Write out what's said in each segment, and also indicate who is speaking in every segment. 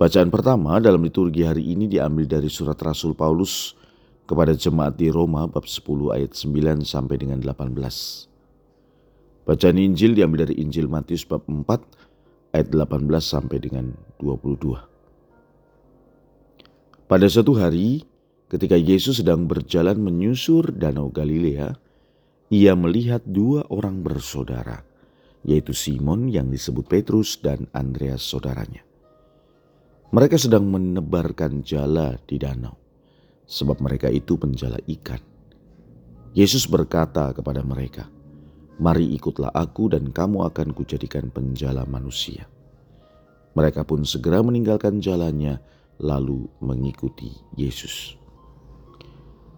Speaker 1: Bacaan pertama dalam liturgi hari ini diambil dari surat Rasul Paulus kepada jemaat di Roma bab 10 ayat 9 sampai dengan 18. Bacaan Injil diambil dari Injil Matius bab 4 ayat 18 sampai dengan 22. Pada suatu hari, ketika Yesus sedang berjalan menyusur Danau Galilea, ia melihat dua orang bersaudara, yaitu Simon yang disebut Petrus dan Andreas saudaranya. Mereka sedang menebarkan jala di danau, sebab mereka itu penjala ikan. Yesus berkata kepada mereka, "Mari ikutlah aku, dan kamu akan kujadikan penjala manusia." Mereka pun segera meninggalkan jalannya, lalu mengikuti Yesus.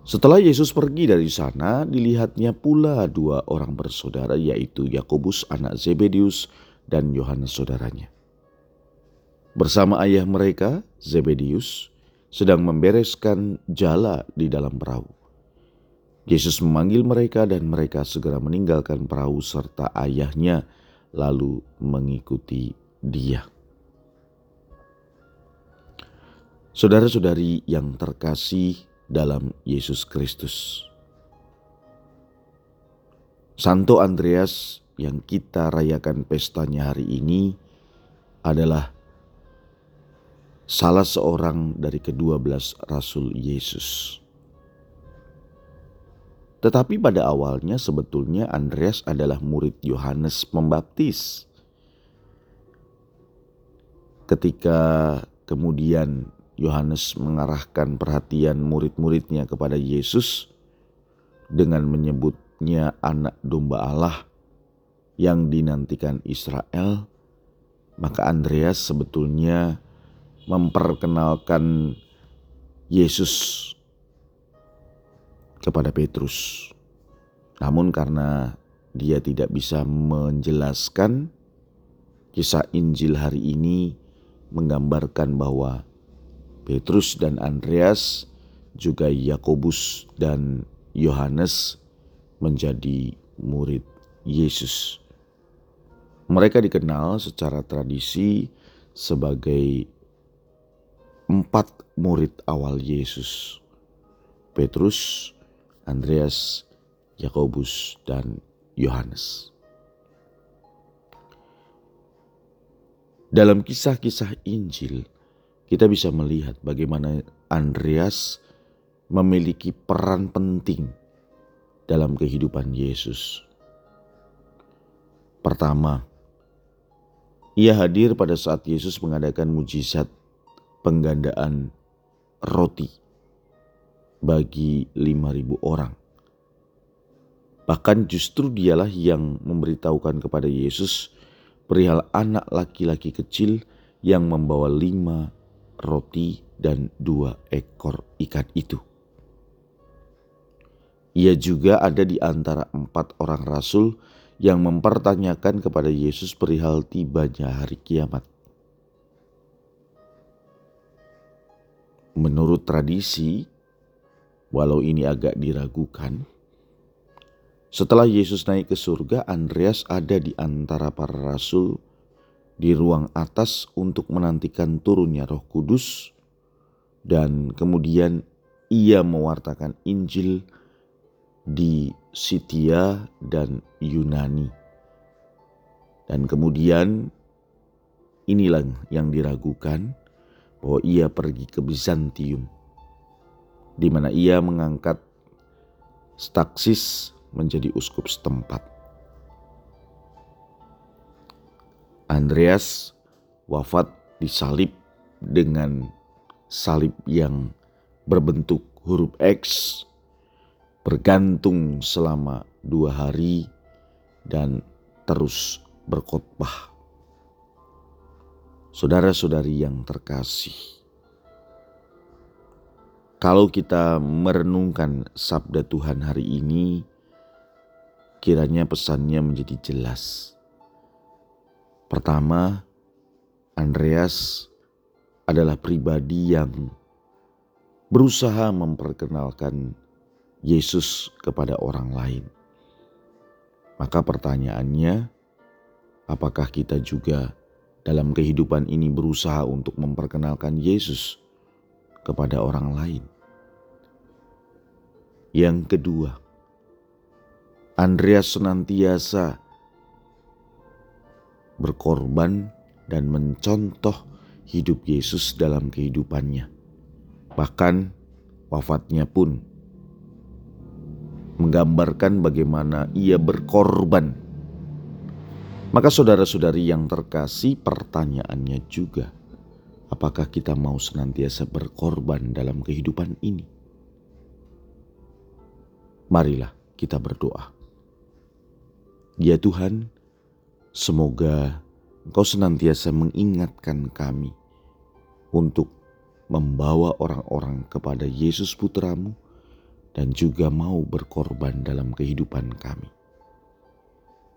Speaker 1: Setelah Yesus pergi dari sana, dilihatnya pula dua orang bersaudara, yaitu Yakobus, anak Zebedius, dan Yohanes, saudaranya bersama ayah mereka, Zebedius, sedang membereskan jala di dalam perahu. Yesus memanggil mereka dan mereka segera meninggalkan perahu serta ayahnya lalu mengikuti dia. Saudara-saudari yang terkasih dalam Yesus Kristus. Santo Andreas yang kita rayakan pestanya hari ini adalah salah seorang dari kedua belas rasul Yesus. Tetapi pada awalnya sebetulnya Andreas adalah murid Yohanes Pembaptis. Ketika kemudian Yohanes mengarahkan perhatian murid-muridnya kepada Yesus dengan menyebutnya anak domba Allah yang dinantikan Israel, maka Andreas sebetulnya memperkenalkan Yesus kepada Petrus. Namun karena dia tidak bisa menjelaskan kisah Injil hari ini menggambarkan bahwa Petrus dan Andreas juga Yakobus dan Yohanes menjadi murid Yesus. Mereka dikenal secara tradisi sebagai empat murid awal Yesus. Petrus, Andreas, Yakobus, dan Yohanes. Dalam kisah-kisah Injil, kita bisa melihat bagaimana Andreas memiliki peran penting dalam kehidupan Yesus. Pertama, ia hadir pada saat Yesus mengadakan mujizat penggandaan roti bagi 5.000 orang. Bahkan justru dialah yang memberitahukan kepada Yesus perihal anak laki-laki kecil yang membawa lima roti dan dua ekor ikan itu. Ia juga ada di antara empat orang rasul yang mempertanyakan kepada Yesus perihal tibanya hari kiamat. Menurut tradisi, walau ini agak diragukan, setelah Yesus naik ke surga, Andreas ada di antara para rasul di ruang atas untuk menantikan turunnya Roh Kudus, dan kemudian ia mewartakan Injil di Sitia dan Yunani. Dan kemudian inilah yang diragukan bahwa ia pergi ke Bizantium, di mana ia mengangkat Staksis menjadi uskup setempat. Andreas wafat disalib dengan salib yang berbentuk huruf X, bergantung selama dua hari dan terus berkhotbah. Saudara-saudari yang terkasih, kalau kita merenungkan sabda Tuhan hari ini, kiranya pesannya menjadi jelas. Pertama, Andreas adalah pribadi yang berusaha memperkenalkan Yesus kepada orang lain. Maka pertanyaannya, apakah kita juga dalam kehidupan ini berusaha untuk memperkenalkan Yesus kepada orang lain. Yang kedua, Andreas senantiasa berkorban dan mencontoh hidup Yesus dalam kehidupannya. Bahkan wafatnya pun menggambarkan bagaimana ia berkorban maka saudara-saudari yang terkasih pertanyaannya juga, apakah kita mau senantiasa berkorban dalam kehidupan ini? Marilah kita berdoa. Ya Tuhan, semoga Engkau senantiasa mengingatkan kami untuk membawa orang-orang kepada Yesus Putramu dan juga mau berkorban dalam kehidupan kami.